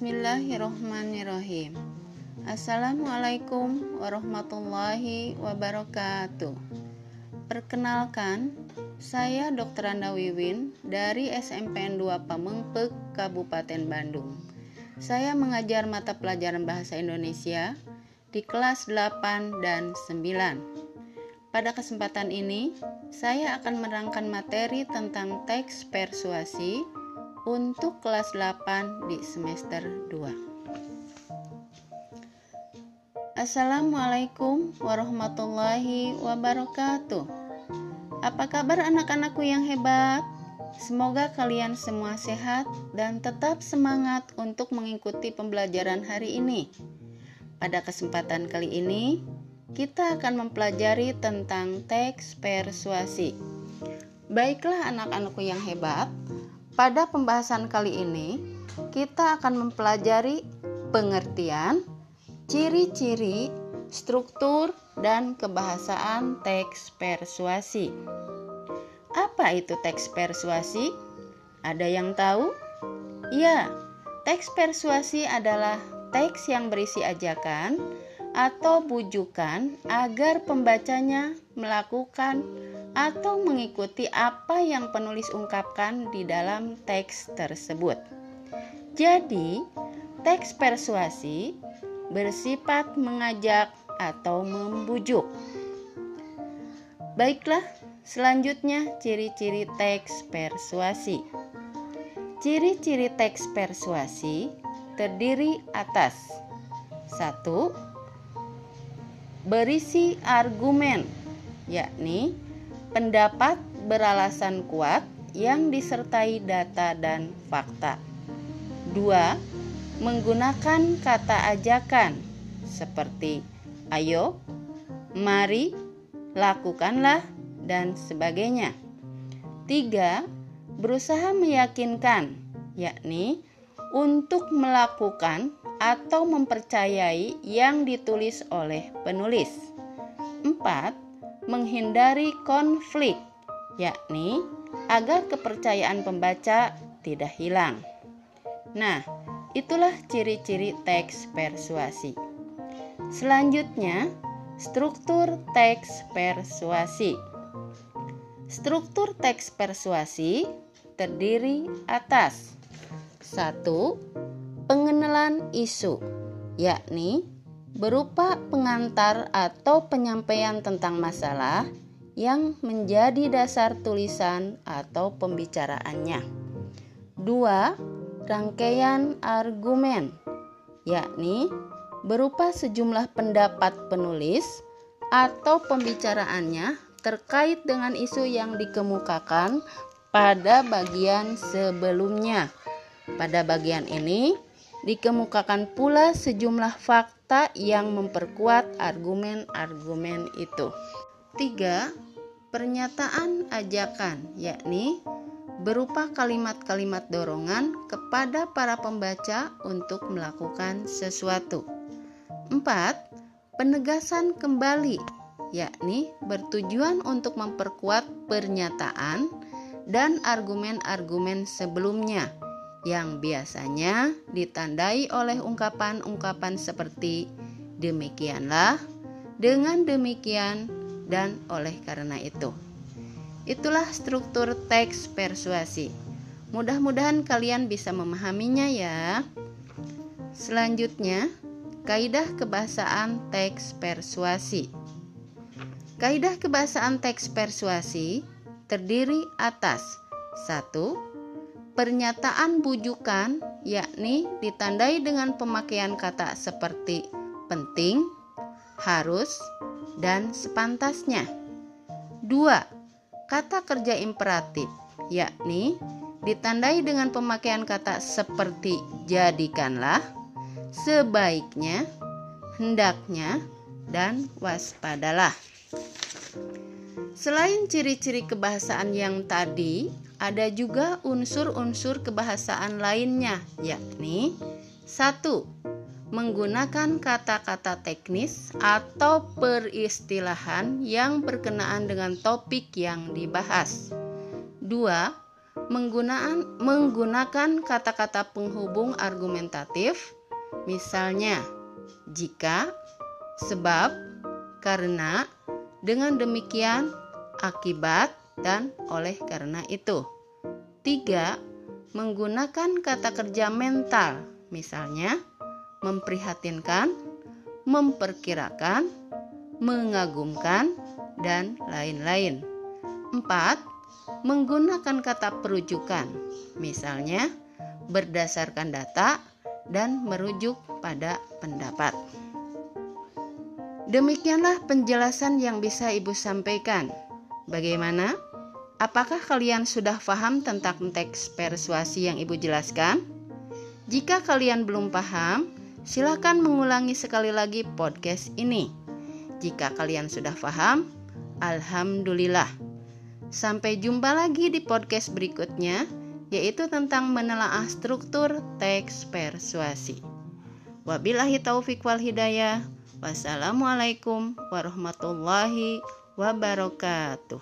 Bismillahirrohmanirrohim Assalamualaikum warahmatullahi wabarakatuh Perkenalkan, saya Dr. Anda Wiwin dari SMPN 2 Pamengpek, Kabupaten Bandung. Saya mengajar mata pelajaran Bahasa Indonesia di kelas 8 dan 9. Pada kesempatan ini, saya akan menerangkan materi tentang teks persuasi untuk kelas 8 di semester 2. Assalamualaikum warahmatullahi wabarakatuh. Apa kabar anak-anakku yang hebat? Semoga kalian semua sehat dan tetap semangat untuk mengikuti pembelajaran hari ini. Pada kesempatan kali ini, kita akan mempelajari tentang teks persuasi. Baiklah anak-anakku yang hebat, pada pembahasan kali ini kita akan mempelajari pengertian, ciri-ciri, struktur, dan kebahasaan teks persuasi. Apa itu teks persuasi? Ada yang tahu? Ya, teks persuasi adalah teks yang berisi ajakan atau bujukan agar pembacanya melakukan atau mengikuti apa yang penulis ungkapkan di dalam teks tersebut. Jadi, teks persuasi bersifat mengajak atau membujuk. Baiklah, selanjutnya ciri-ciri teks persuasi. Ciri-ciri teks persuasi terdiri atas satu Berisi argumen, yakni pendapat beralasan kuat yang disertai data dan fakta. Dua, Menggunakan kata ajakan seperti ayo, mari, lakukanlah, dan sebagainya. Tiga, berusaha meyakinkan, yakni untuk melakukan atau mempercayai yang ditulis oleh penulis. Empat, menghindari konflik, yakni agar kepercayaan pembaca tidak hilang. Nah, itulah ciri-ciri teks persuasi. Selanjutnya, struktur teks persuasi. Struktur teks persuasi terdiri atas satu Pengenalan isu, yakni berupa pengantar atau penyampaian tentang masalah yang menjadi dasar tulisan atau pembicaraannya. Dua, rangkaian argumen, yakni berupa sejumlah pendapat penulis atau pembicaraannya terkait dengan isu yang dikemukakan pada bagian sebelumnya. Pada bagian ini dikemukakan pula sejumlah fakta yang memperkuat argumen-argumen itu. Tiga, Pernyataan ajakan, yakni berupa kalimat-kalimat dorongan kepada para pembaca untuk melakukan sesuatu. 4. Penegasan kembali, yakni bertujuan untuk memperkuat pernyataan dan argumen-argumen sebelumnya yang biasanya ditandai oleh ungkapan-ungkapan seperti demikianlah, dengan demikian, dan oleh karena itu. Itulah struktur teks persuasi. Mudah-mudahan kalian bisa memahaminya ya. Selanjutnya, Kaidah kebahasaan teks persuasi. Kaidah kebahasaan teks persuasi terdiri atas satu Pernyataan bujukan yakni ditandai dengan pemakaian kata seperti penting, harus, dan sepantasnya. Dua, Kata kerja imperatif yakni ditandai dengan pemakaian kata seperti jadikanlah, sebaiknya, hendaknya, dan waspadalah. Selain ciri-ciri kebahasaan yang tadi, ada juga unsur-unsur kebahasaan lainnya, yakni satu, menggunakan kata-kata teknis atau peristilahan yang berkenaan dengan topik yang dibahas. Dua, Menggunaan, menggunakan kata-kata penghubung argumentatif, misalnya jika, sebab, karena, dengan demikian, akibat, dan oleh karena itu. Tiga, menggunakan kata kerja mental, misalnya memprihatinkan, memperkirakan, mengagumkan, dan lain-lain. Empat, menggunakan kata perujukan, misalnya berdasarkan data dan merujuk pada pendapat. Demikianlah penjelasan yang bisa Ibu sampaikan. Bagaimana? Apakah kalian sudah paham tentang teks persuasi yang Ibu jelaskan? Jika kalian belum paham, silakan mengulangi sekali lagi podcast ini. Jika kalian sudah paham, alhamdulillah. Sampai jumpa lagi di podcast berikutnya, yaitu tentang menelaah struktur teks persuasi. Wabillahi taufik wal hidayah. Wassalamualaikum warahmatullahi wabarakatuh. You.